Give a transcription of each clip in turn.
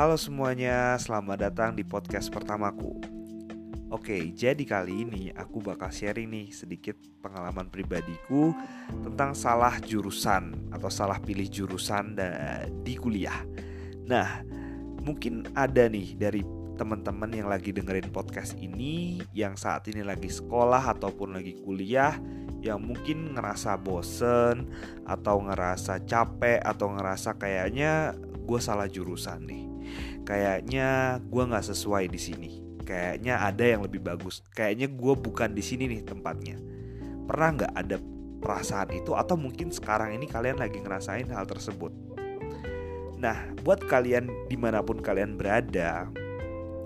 Halo semuanya, selamat datang di podcast pertamaku. Oke, jadi kali ini aku bakal sharing nih sedikit pengalaman pribadiku tentang salah jurusan atau salah pilih jurusan di kuliah. Nah, mungkin ada nih dari teman-teman yang lagi dengerin podcast ini yang saat ini lagi sekolah ataupun lagi kuliah yang mungkin ngerasa bosen atau ngerasa capek atau ngerasa kayaknya gue salah jurusan nih kayaknya gue nggak sesuai di sini. Kayaknya ada yang lebih bagus. Kayaknya gue bukan di sini nih tempatnya. Pernah nggak ada perasaan itu? Atau mungkin sekarang ini kalian lagi ngerasain hal tersebut? Nah buat kalian di mana pun kalian berada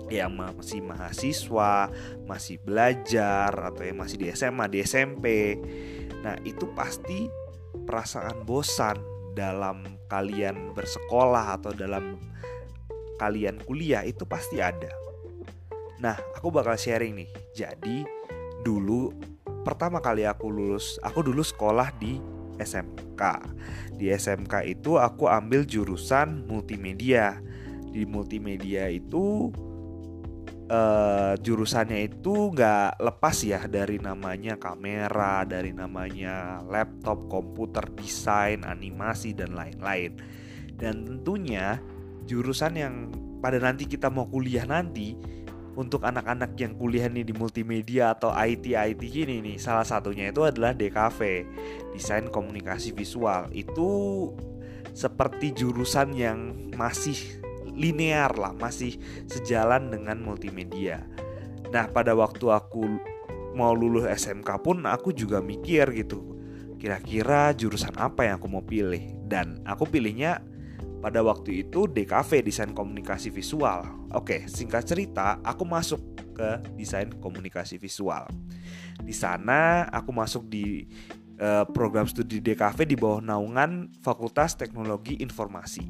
yang masih mahasiswa, masih belajar atau yang masih di SMA, di SMP. Nah, itu pasti perasaan bosan dalam kalian bersekolah atau dalam kalian kuliah itu pasti ada. Nah, aku bakal sharing nih. Jadi, dulu pertama kali aku lulus, aku dulu sekolah di SMK. Di SMK itu aku ambil jurusan multimedia. Di multimedia itu uh, jurusannya itu nggak lepas ya dari namanya kamera, dari namanya laptop, komputer, desain, animasi dan lain-lain. Dan tentunya jurusan yang pada nanti kita mau kuliah nanti untuk anak-anak yang kuliah nih di multimedia atau IT IT gini nih salah satunya itu adalah DKV desain komunikasi visual. Itu seperti jurusan yang masih linear lah masih sejalan dengan multimedia. Nah pada waktu aku mau lulus SMK pun aku juga mikir gitu kira-kira jurusan apa yang aku mau pilih? Dan aku pilihnya pada waktu itu DKV desain komunikasi visual. Oke, singkat cerita, aku masuk ke desain komunikasi visual. Di sana aku masuk di uh, program studi DKV di bawah naungan Fakultas Teknologi Informasi.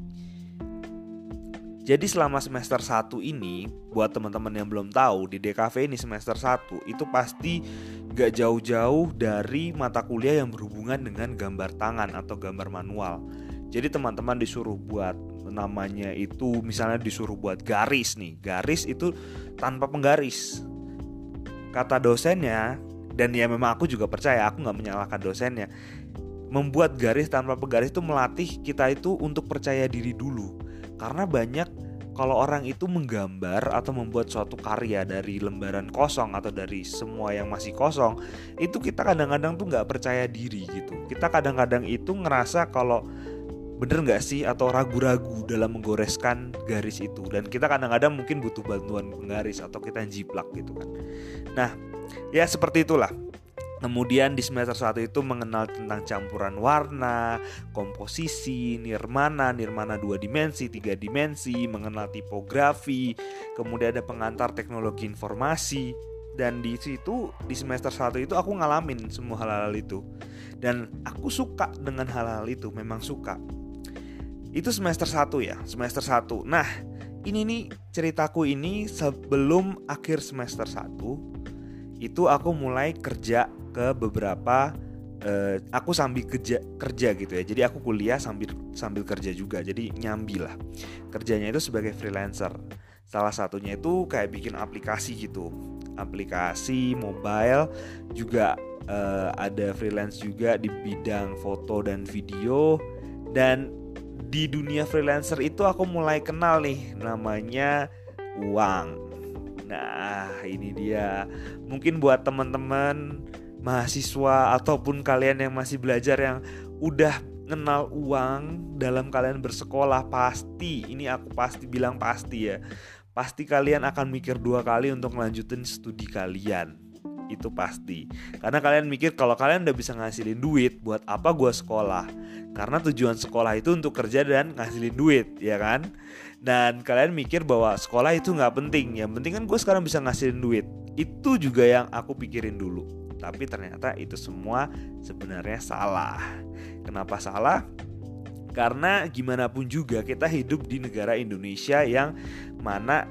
Jadi selama semester 1 ini, buat teman-teman yang belum tahu, di DKV ini semester 1 itu pasti gak jauh-jauh dari mata kuliah yang berhubungan dengan gambar tangan atau gambar manual jadi teman-teman disuruh buat namanya itu misalnya disuruh buat garis nih. Garis itu tanpa penggaris. Kata dosennya dan ya memang aku juga percaya aku nggak menyalahkan dosennya. Membuat garis tanpa penggaris itu melatih kita itu untuk percaya diri dulu. Karena banyak kalau orang itu menggambar atau membuat suatu karya dari lembaran kosong atau dari semua yang masih kosong itu kita kadang-kadang tuh nggak percaya diri gitu kita kadang-kadang itu ngerasa kalau bener nggak sih? Atau ragu-ragu dalam menggoreskan garis itu? Dan kita kadang-kadang mungkin butuh bantuan penggaris atau kita jiplak gitu kan. Nah ya seperti itulah. Kemudian di semester 1 itu mengenal tentang campuran warna, komposisi, nirmana, nirmana dua dimensi, tiga dimensi, mengenal tipografi, kemudian ada pengantar teknologi informasi, dan di situ di semester 1 itu aku ngalamin semua hal-hal itu. Dan aku suka dengan hal-hal itu memang suka itu semester 1 ya, semester 1. Nah, ini nih ceritaku ini sebelum akhir semester 1 itu aku mulai kerja ke beberapa uh, aku sambil kerja kerja gitu ya. Jadi aku kuliah sambil sambil kerja juga. Jadi nyambi lah. Kerjanya itu sebagai freelancer. Salah satunya itu kayak bikin aplikasi gitu. Aplikasi mobile juga uh, ada freelance juga di bidang foto dan video dan di dunia freelancer itu aku mulai kenal nih namanya uang. Nah, ini dia. Mungkin buat teman-teman mahasiswa ataupun kalian yang masih belajar yang udah kenal uang dalam kalian bersekolah pasti ini aku pasti bilang pasti ya pasti kalian akan mikir dua kali untuk melanjutin studi kalian itu pasti. Karena kalian mikir kalau kalian udah bisa ngasilin duit buat apa gue sekolah? Karena tujuan sekolah itu untuk kerja dan ngasilin duit ya kan? Dan kalian mikir bahwa sekolah itu nggak penting. Yang penting kan gue sekarang bisa ngasilin duit. Itu juga yang aku pikirin dulu. Tapi ternyata itu semua sebenarnya salah. Kenapa salah? Karena gimana pun juga kita hidup di negara Indonesia yang mana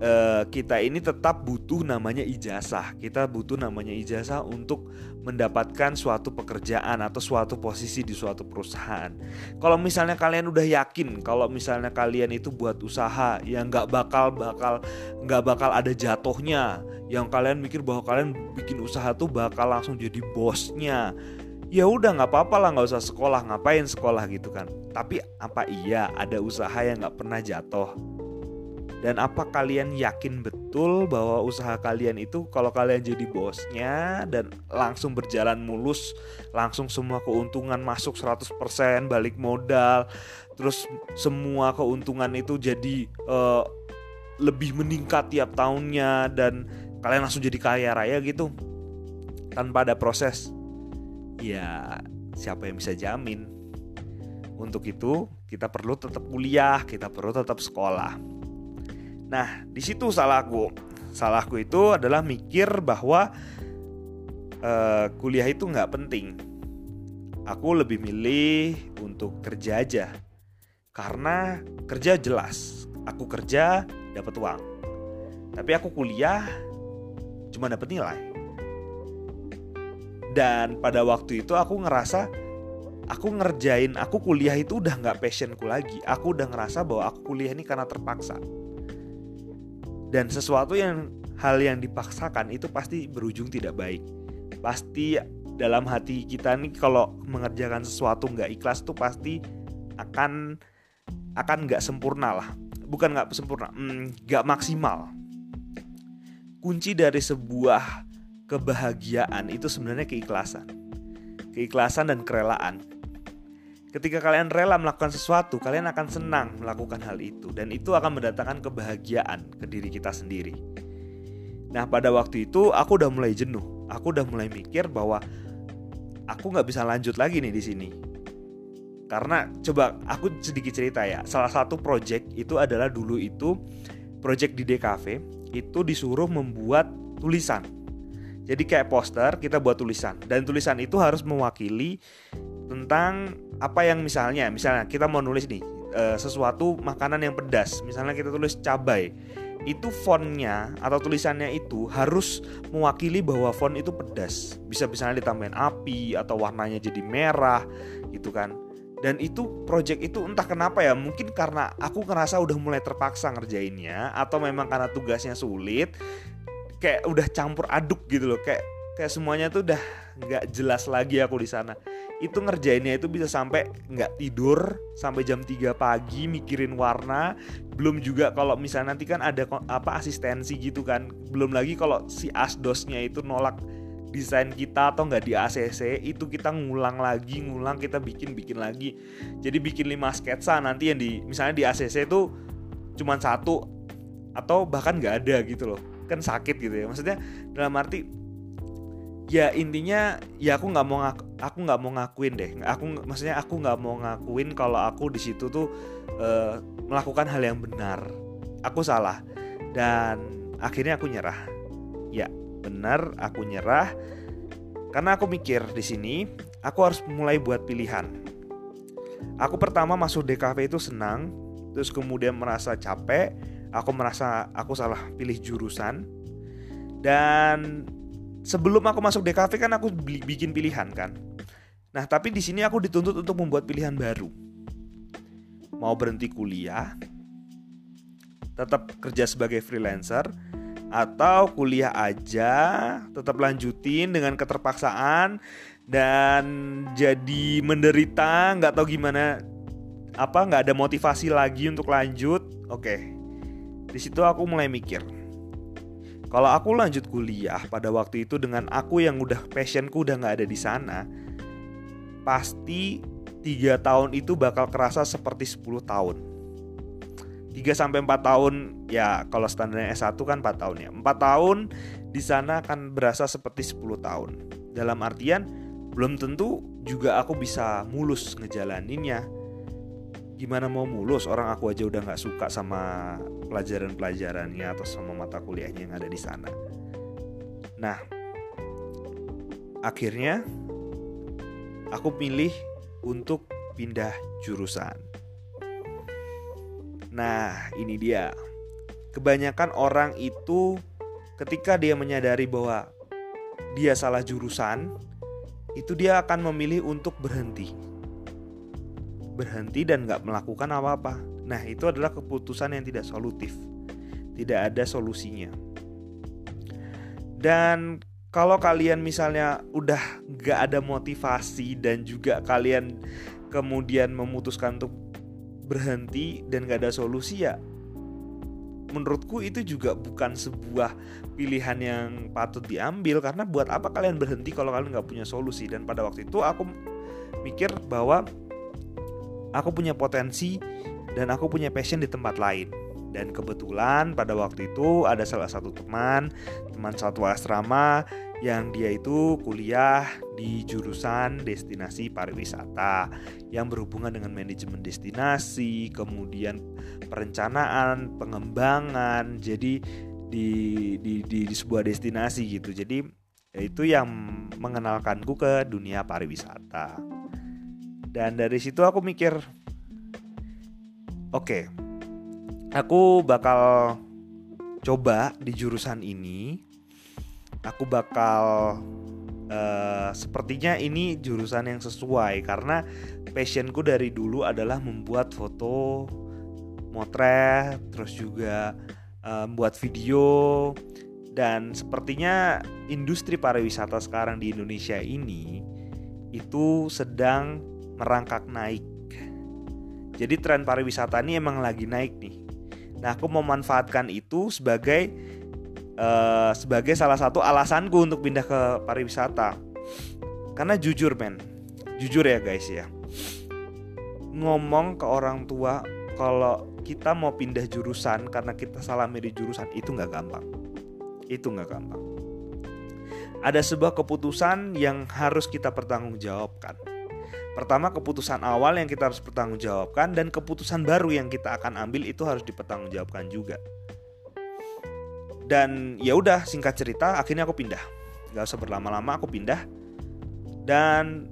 uh, kita ini tetap butuh namanya ijazah. Kita butuh namanya ijazah untuk mendapatkan suatu pekerjaan atau suatu posisi di suatu perusahaan. Kalau misalnya kalian udah yakin, kalau misalnya kalian itu buat usaha yang nggak bakal bakal nggak bakal ada jatuhnya, yang kalian mikir bahwa kalian bikin usaha tuh bakal langsung jadi bosnya, ya udah nggak apa-apa lah nggak usah sekolah ngapain sekolah gitu kan tapi apa iya ada usaha yang nggak pernah jatuh dan apa kalian yakin betul bahwa usaha kalian itu kalau kalian jadi bosnya dan langsung berjalan mulus langsung semua keuntungan masuk 100% balik modal terus semua keuntungan itu jadi uh, lebih meningkat tiap tahunnya dan kalian langsung jadi kaya raya gitu tanpa ada proses ya siapa yang bisa jamin? Untuk itu kita perlu tetap kuliah kita perlu tetap sekolah nah di situ salahku. Salahku itu adalah mikir bahwa uh, kuliah itu nggak penting. Aku lebih milih untuk kerja aja. Karena kerja jelas. Aku kerja dapat uang. Tapi aku kuliah cuma dapat nilai. Dan pada waktu itu aku ngerasa aku ngerjain aku kuliah itu udah nggak passionku lagi. Aku udah ngerasa bahwa aku kuliah ini karena terpaksa dan sesuatu yang hal yang dipaksakan itu pasti berujung tidak baik pasti dalam hati kita nih kalau mengerjakan sesuatu nggak ikhlas tuh pasti akan akan nggak sempurna lah bukan nggak sempurna mm, nggak mm, maksimal kunci dari sebuah kebahagiaan itu sebenarnya keikhlasan. Keikhlasan dan kerelaan. Ketika kalian rela melakukan sesuatu, kalian akan senang melakukan hal itu dan itu akan mendatangkan kebahagiaan ke diri kita sendiri. Nah, pada waktu itu aku udah mulai jenuh. Aku udah mulai mikir bahwa aku nggak bisa lanjut lagi nih di sini. Karena coba aku sedikit cerita ya. Salah satu project itu adalah dulu itu project di DKV itu disuruh membuat tulisan jadi kayak poster kita buat tulisan. Dan tulisan itu harus mewakili tentang apa yang misalnya misalnya kita mau nulis nih e, sesuatu makanan yang pedas. Misalnya kita tulis cabai. Itu fontnya atau tulisannya itu harus mewakili bahwa font itu pedas. Bisa misalnya ditambahin api atau warnanya jadi merah gitu kan. Dan itu project itu entah kenapa ya mungkin karena aku ngerasa udah mulai terpaksa ngerjainnya atau memang karena tugasnya sulit kayak udah campur aduk gitu loh. Kayak kayak semuanya tuh udah nggak jelas lagi aku di sana. Itu ngerjainnya itu bisa sampai nggak tidur sampai jam 3 pagi mikirin warna. Belum juga kalau misalnya nanti kan ada apa asistensi gitu kan. Belum lagi kalau si asdosnya itu nolak desain kita atau nggak di ACC itu kita ngulang lagi ngulang kita bikin bikin lagi. Jadi bikin 5 sketsa nanti yang di misalnya di ACC itu cuma satu atau bahkan nggak ada gitu loh kan sakit gitu ya. Maksudnya dalam arti ya intinya ya aku nggak mau ngaku, aku nggak mau ngakuin deh. Aku maksudnya aku nggak mau ngakuin kalau aku di situ tuh uh, melakukan hal yang benar. Aku salah. Dan akhirnya aku nyerah. Ya benar aku nyerah. Karena aku mikir di sini aku harus mulai buat pilihan. Aku pertama masuk DKV itu senang terus kemudian merasa capek aku merasa aku salah pilih jurusan. Dan sebelum aku masuk DKV kan aku bikin pilihan kan. Nah tapi di sini aku dituntut untuk membuat pilihan baru. Mau berhenti kuliah tetap kerja sebagai freelancer atau kuliah aja tetap lanjutin dengan keterpaksaan dan jadi menderita nggak tahu gimana apa nggak ada motivasi lagi untuk lanjut oke. okay, di situ aku mulai mikir. Kalau aku lanjut kuliah pada waktu itu dengan aku yang udah passionku udah nggak ada di sana, pasti tiga tahun itu bakal kerasa seperti 10 tahun. 3 sampai 4 tahun ya kalau standarnya S1 kan 4 tahun ya. 4 tahun di sana akan berasa seperti 10 tahun. Dalam artian belum tentu juga aku bisa mulus ngejalaninnya gimana mau mulus orang aku aja udah nggak suka sama pelajaran-pelajarannya atau sama mata kuliahnya yang ada di sana. Nah, akhirnya aku pilih untuk pindah jurusan. Nah, ini dia. kebanyakan orang itu ketika dia menyadari bahwa dia salah jurusan, itu dia akan memilih untuk berhenti. Berhenti dan nggak melakukan apa-apa. Nah itu adalah keputusan yang tidak solutif. Tidak ada solusinya. Dan kalau kalian misalnya udah gak ada motivasi dan juga kalian kemudian memutuskan untuk berhenti dan gak ada solusi ya menurutku itu juga bukan sebuah pilihan yang patut diambil karena buat apa kalian berhenti kalau kalian nggak punya solusi dan pada waktu itu aku mikir bahwa aku punya potensi dan aku punya passion di tempat lain dan kebetulan pada waktu itu ada salah satu teman, teman satu asrama yang dia itu kuliah di jurusan destinasi pariwisata yang berhubungan dengan manajemen destinasi, kemudian perencanaan, pengembangan. Jadi di di di, di sebuah destinasi gitu. Jadi itu yang mengenalkanku ke dunia pariwisata. Dan dari situ aku mikir oke, okay, aku bakal coba di jurusan ini. Aku bakal uh, sepertinya ini jurusan yang sesuai karena passionku dari dulu adalah membuat foto motret terus juga uh, membuat video. Dan sepertinya industri pariwisata sekarang di Indonesia ini itu sedang merangkak naik jadi tren pariwisata ini emang lagi naik nih Nah, aku memanfaatkan itu sebagai uh, sebagai salah satu alasanku untuk pindah ke pariwisata. Karena jujur, men. Jujur ya, guys ya. Ngomong ke orang tua kalau kita mau pindah jurusan karena kita salah milih jurusan itu nggak gampang. Itu nggak gampang. Ada sebuah keputusan yang harus kita pertanggungjawabkan Pertama keputusan awal yang kita harus pertanggungjawabkan dan keputusan baru yang kita akan ambil itu harus dipertanggungjawabkan juga. Dan ya udah singkat cerita akhirnya aku pindah. Gak usah berlama-lama aku pindah. Dan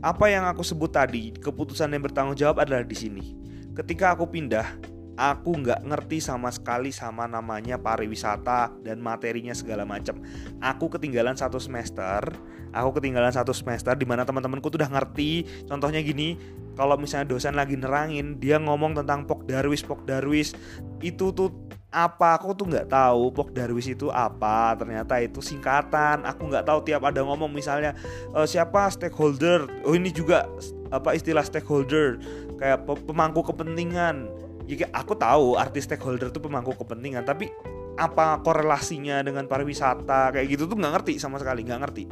apa yang aku sebut tadi keputusan yang bertanggung jawab adalah di sini. Ketika aku pindah, aku nggak ngerti sama sekali sama namanya pariwisata dan materinya segala macam. Aku ketinggalan satu semester aku ketinggalan satu semester di mana teman-temanku tuh udah ngerti. Contohnya gini kalau misalnya dosen lagi nerangin dia ngomong tentang pok darwis pok darwis. Itu tuh apa? Aku tuh nggak tahu pok darwis itu apa. Ternyata itu singkatan. Aku nggak tahu tiap ada ngomong. Misalnya e, siapa stakeholder? Oh ini juga apa istilah stakeholder. Kayak pemangku kepentingan ya aku tahu artis stakeholder itu pemangku kepentingan tapi apa korelasinya dengan pariwisata kayak gitu tuh nggak ngerti sama sekali nggak ngerti.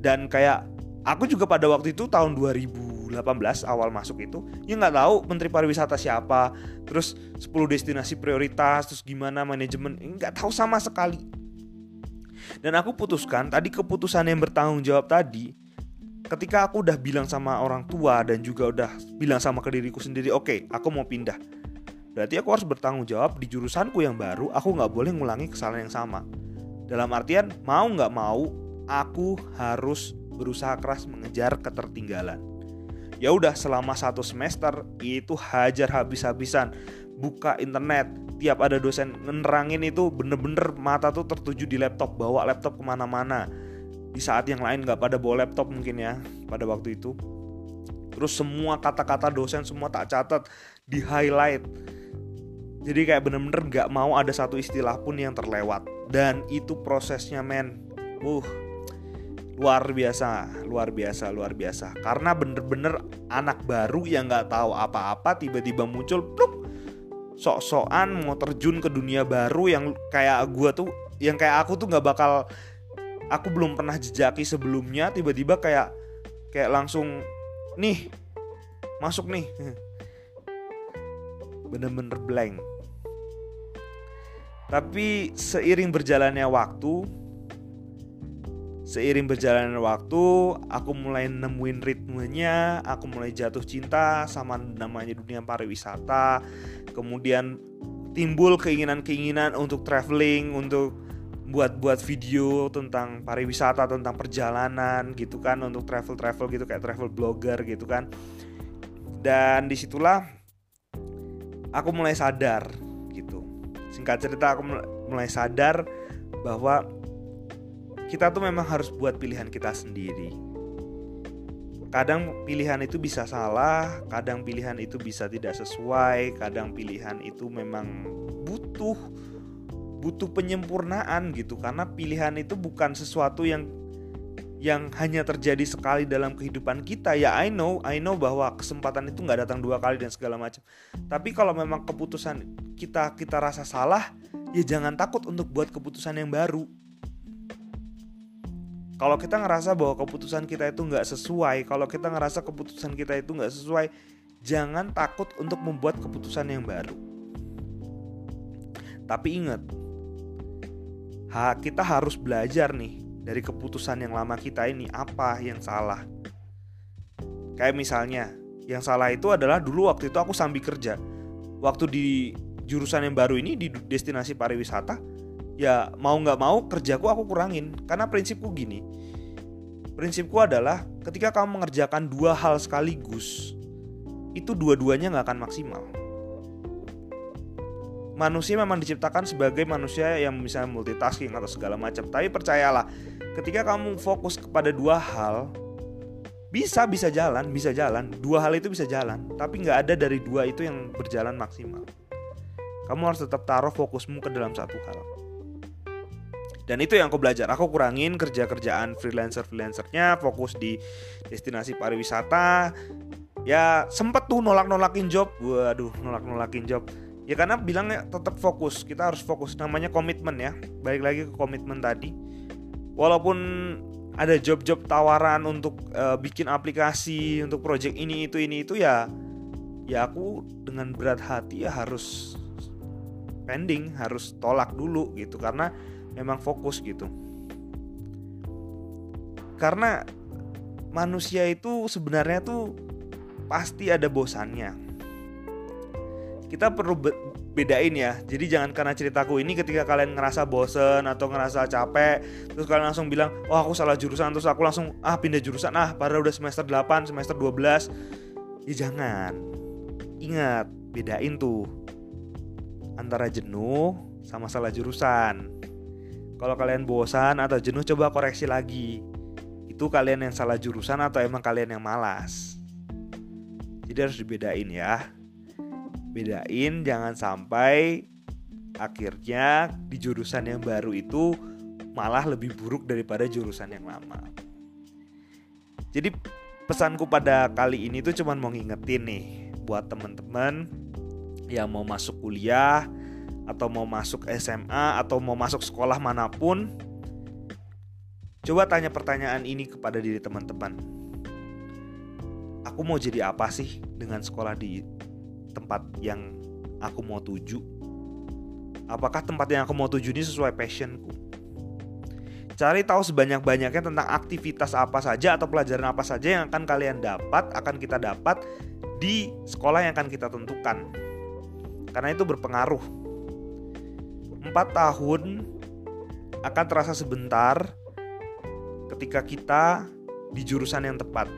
Dan kayak aku juga pada waktu itu tahun 2018 awal masuk itu ya nggak tahu menteri pariwisata siapa terus 10 destinasi prioritas terus gimana manajemen nggak tahu sama sekali. Dan aku putuskan tadi keputusan yang bertanggung jawab tadi ketika aku udah bilang sama orang tua dan juga udah bilang sama ke diriku sendiri oke okay, aku mau pindah berarti aku harus bertanggung jawab di jurusanku yang baru aku nggak boleh ngulangi kesalahan yang sama. Dalam artian mau nggak mau aku harus berusaha keras mengejar ketertinggalan. Ya udah selama satu semester itu hajar habis-habisan. Buka internet tiap ada dosen ngerangin itu bener-bener mata tuh tertuju di laptop bawa laptop ke mana-mana. Di saat yang lain nggak pada bawa laptop mungkin ya pada waktu itu. Terus semua kata-kata dosen semua tak catat di highlight jadi kayak bener-bener nggak mau ada satu istilah pun yang terlewat dan itu prosesnya men uh luar biasa, luar biasa, luar biasa. Karena bener-bener anak baru yang nggak tahu apa-apa tiba-tiba muncul, pluk, sok-sokan mau terjun ke dunia baru yang kayak gue tuh, yang kayak aku tuh nggak bakal, aku belum pernah jejaki sebelumnya, tiba-tiba kayak kayak langsung nih masuk nih, bener-bener blank. Tapi seiring berjalannya waktu, Seiring berjalannya waktu, aku mulai nemuin ritmenya, aku mulai jatuh cinta sama namanya dunia pariwisata. Kemudian timbul keinginan-keinginan untuk traveling, untuk buat-buat video tentang pariwisata, tentang perjalanan gitu kan, untuk travel-travel gitu kayak travel blogger gitu kan. Dan di situlah aku mulai sadar. Singkat cerita aku mulai sadar bahwa kita tuh memang harus buat pilihan kita sendiri. Kadang pilihan itu bisa salah, kadang pilihan itu bisa tidak sesuai, kadang pilihan itu memang butuh butuh penyempurnaan gitu. Karena pilihan itu bukan sesuatu yang yang hanya terjadi sekali dalam kehidupan kita ya I know I know bahwa kesempatan itu nggak datang dua kali dan segala macam. Tapi kalau memang keputusan kita kita rasa salah ya jangan takut untuk buat keputusan yang baru. Kalau kita ngerasa bahwa keputusan kita itu nggak sesuai kalau kita ngerasa keputusan kita itu nggak sesuai jangan takut untuk membuat keputusan yang baru. Tapi ingat kita harus belajar nih dari keputusan yang lama kita ini apa yang salah. Kayak misalnya, yang salah itu adalah dulu waktu itu aku sambil kerja. Waktu di jurusan yang baru ini di destinasi pariwisata, ya mau nggak mau kerjaku aku kurangin. Karena prinsipku gini, prinsipku adalah ketika kamu mengerjakan dua hal sekaligus, itu dua-duanya nggak akan maksimal manusia memang diciptakan sebagai manusia yang bisa multitasking atau segala macam. Tapi percayalah, ketika kamu fokus kepada dua hal, bisa bisa jalan, bisa jalan. Dua hal itu bisa jalan, tapi nggak ada dari dua itu yang berjalan maksimal. Kamu harus tetap taruh fokusmu ke dalam satu hal. Dan itu yang aku belajar. Aku kurangin kerja-kerjaan freelancer-freelancernya, fokus di destinasi pariwisata. Ya sempet tuh nolak-nolakin job. Waduh, nolak-nolakin job ya karena bilangnya tetap fokus. Kita harus fokus. Namanya komitmen ya. Balik lagi ke komitmen tadi. Walaupun ada job-job tawaran untuk uh, bikin aplikasi untuk project ini itu ini itu ya ya aku dengan berat hati ya harus pending harus tolak dulu gitu. Karena memang fokus gitu. Karena manusia itu sebenarnya tuh pasti ada bosannya kita perlu bedain ya. Jadi jangan karena ceritaku ini ketika kalian ngerasa bosen atau ngerasa capek, terus kalian langsung bilang, "Oh, aku salah jurusan." Terus aku langsung ah pindah jurusan. Ah, padahal udah semester 8, semester 12. Ya jangan. Ingat, bedain tuh antara jenuh sama salah jurusan. Kalau kalian bosan atau jenuh coba koreksi lagi. Itu kalian yang salah jurusan atau emang kalian yang malas. Jadi harus dibedain ya bedain jangan sampai akhirnya di jurusan yang baru itu malah lebih buruk daripada jurusan yang lama. Jadi pesanku pada kali ini tuh cuman mau ngingetin nih buat temen-temen yang mau masuk kuliah atau mau masuk SMA atau mau masuk sekolah mana pun Coba tanya pertanyaan ini kepada diri teman-teman. Aku mau jadi apa sih dengan sekolah di tempat yang aku mau tuju? Apakah tempat yang aku mau tuju ini sesuai passionku? Cari tahu sebanyak-banyaknya tentang aktivitas apa saja atau pelajaran apa saja yang akan kalian dapat, akan kita dapat di sekolah yang akan kita tentukan. Karena itu berpengaruh. Empat tahun akan terasa sebentar ketika kita di jurusan yang tepat.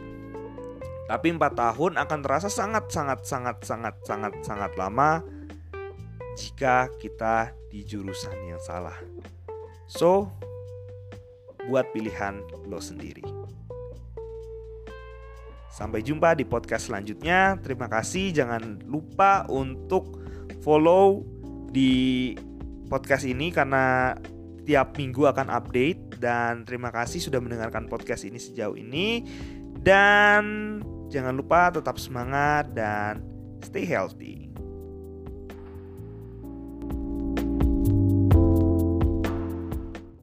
Tapi empat tahun akan terasa sangat sangat sangat sangat sangat sangat lama jika kita di jurusan yang salah. So, buat pilihan lo sendiri. Sampai jumpa di podcast selanjutnya. Terima kasih. Jangan lupa untuk follow di podcast ini karena tiap minggu akan update dan terima kasih sudah mendengarkan podcast ini sejauh ini dan Jangan lupa tetap semangat dan stay healthy.